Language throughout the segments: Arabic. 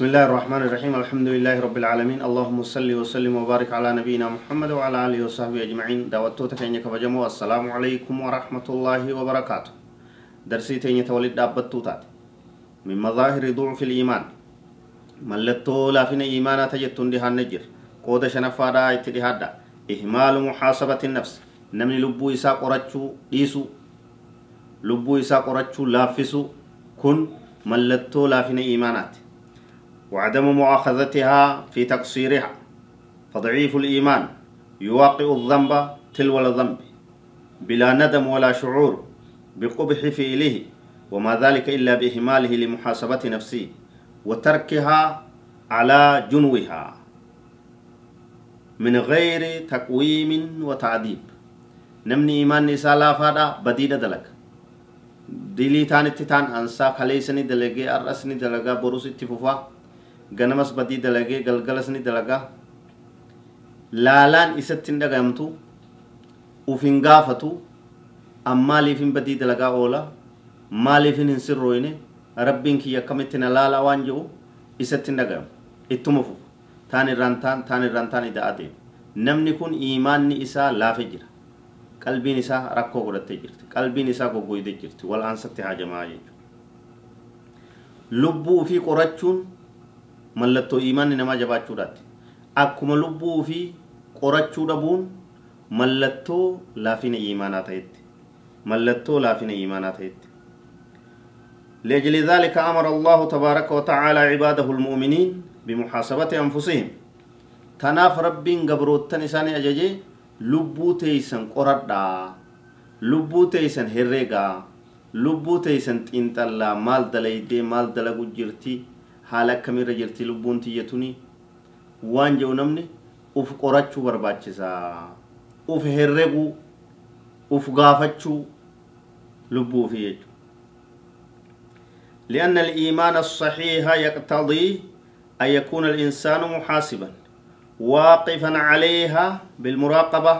بسم الله الرحمن الرحيم الحمد لله رب العالمين اللهم صل وسلم وبارك على نبينا محمد وعلى اله وصحبه اجمعين دعوتو تكينيا كبجمو السلام عليكم ورحمه الله وبركاته درسي تينيا تولد دابتو من مظاهر ضعف الايمان ملتو لا فين ايمانا تجتون دي هنجر قود شنفادا اتدهادا اهمال محاسبه النفس نمني لبو إسا قرچو ديسو لبو إسا قرچو لافسو كن ملتو لا فين ايمانات وعدم مؤاخذتها في تقصيرها. فضعيف الإيمان يواقع الذنب تلو الذنب بلا ندم ولا شعور بقبح فعله وما ذلك إلا بإهماله لمحاسبة نفسه وتركها على جنوها. من غير تقويم وتعذيب. نمني إيمان نساء لا فادا بديدة دلك. ديلي تان اتتان أنسا خليسني دلقي أرسني دلقا بروس اتفوفا. Ganamas badii dalagee galgalas ni dalagaa laalaan isatti hin dhagahamtu uf hin gaafatu an maaliifin badii dalagaa oola maaliifin hin sirrooyne rabbiin kiyya akkamitti na laala waan jedhu isatti hin dhagahamu ittuma fufu taan irraan taan taan irraan taan ida'aa deema namni kun iimaanni isaa laafe jira qalbiin isaa rakkoo godhattee jirti qalbiin isaa goggoydee jirti wal aansatti haajamaa jechuudha lubbuu fi qorachuun mallattoo iimaanni namaa jabaachuudhaati akkuma lubbuu fi qorachuu dhabuun mallattoo laafina iimaanaa ta'etti mallattoo laafina iimaanaa ta'etti لأجل ذلك أمر الله تبارك وتعالى عباده المؤمنين بمحاسبة أنفسهم تناف رب قبروت نساني أججي لبو تيسن قردا لبو تيسن هرقا لبو تيسن تنتلا مال دليدي مال دلقو جرتي haala akkamiirra jirti lubbuun tiyyatuni waan jedhu namni uf qorachuu barbaachisa uf herreguu uf gaafachuu lubbuu fi jechuudha لأن الإيمان الصحيح يقتضي أن يكون الإنسان محاسبا واقفا عليها بالمراقبة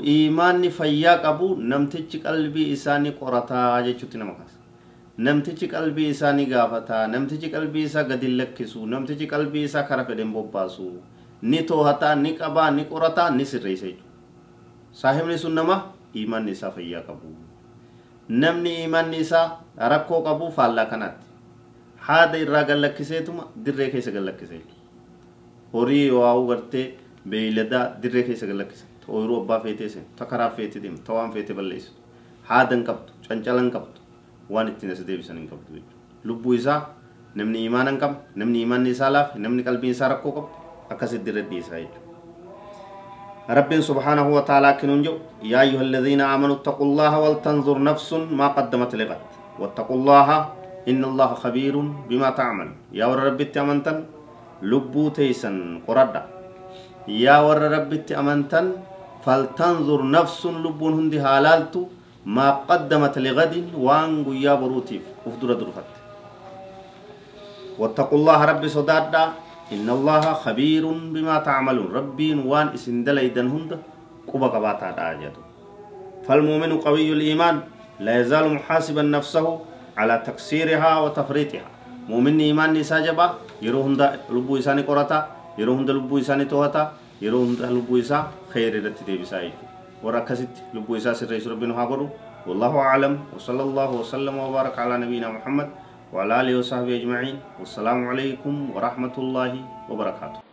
إيمان فياك أبو نمتج قلبي إساني قرطا جيشوتي نمكاس namtichi qalbii isaa ni gaafata namtichi qalbii isaa gadi lakkisu namtichi qalbii isaa kara fedhen bobbaasu ni toohataa ni qabaa ni qorataa ni sirreessa jechuudha saahibni sun nama iimanni isaa fayyaa qabu namni iimanni isaa rakkoo qabu faallaa kanaatti haada irraa gallakkiseetuma dirree keessa gallakkise horii waa'uu gartee beeyladaa dirree keessa gallakkise ooyiruu abbaa feetee seenu ta karaa feetee deemu ta waan feetee balleessu haadan qabdu cancalan qabdu waan ittiin as deebisan hin qabdu jechuudha. Lubbuu isaa namni imaana hin qabne namni imaanni isaa laafe namni qalbiin isaa rakkoo qabu akkasitti irra dhiisaa jechuudha. ربنا سبحانه وتعالى كنون جو يا أيها الذين آمنوا اتقوا الله ولتنظر نفس ما قدمت لغد واتقوا الله إن الله خبير بما تعمل يا ور ربي أمنتن لبو تيسن قردا يا ور ربي أمنتن فلتنظر نفس لبون هندي هالالتو ما قدمت لغد وان قيا بروتيف. افدر درفت واتقوا الله ربي صدادا. إن الله خبير بما تعملون. ربي وان إسن دليدن هند قبا قباتا داجد فالمؤمن قوي الإيمان. لا يزال محاسبا نفسه على تقصيرها وتفريطها. مؤمن إيمان نساجبا يرو هند لبو إساني قرطا. يرو هند لبو إساني توهتا. يرو هند لبو إسا خير وركزت لبو إساس الرئيس ربنا هاقروا والله أعلم وصلى الله وسلم وبارك على نبينا محمد وعلى آله وصحبه أجمعين والسلام عليكم ورحمة الله وبركاته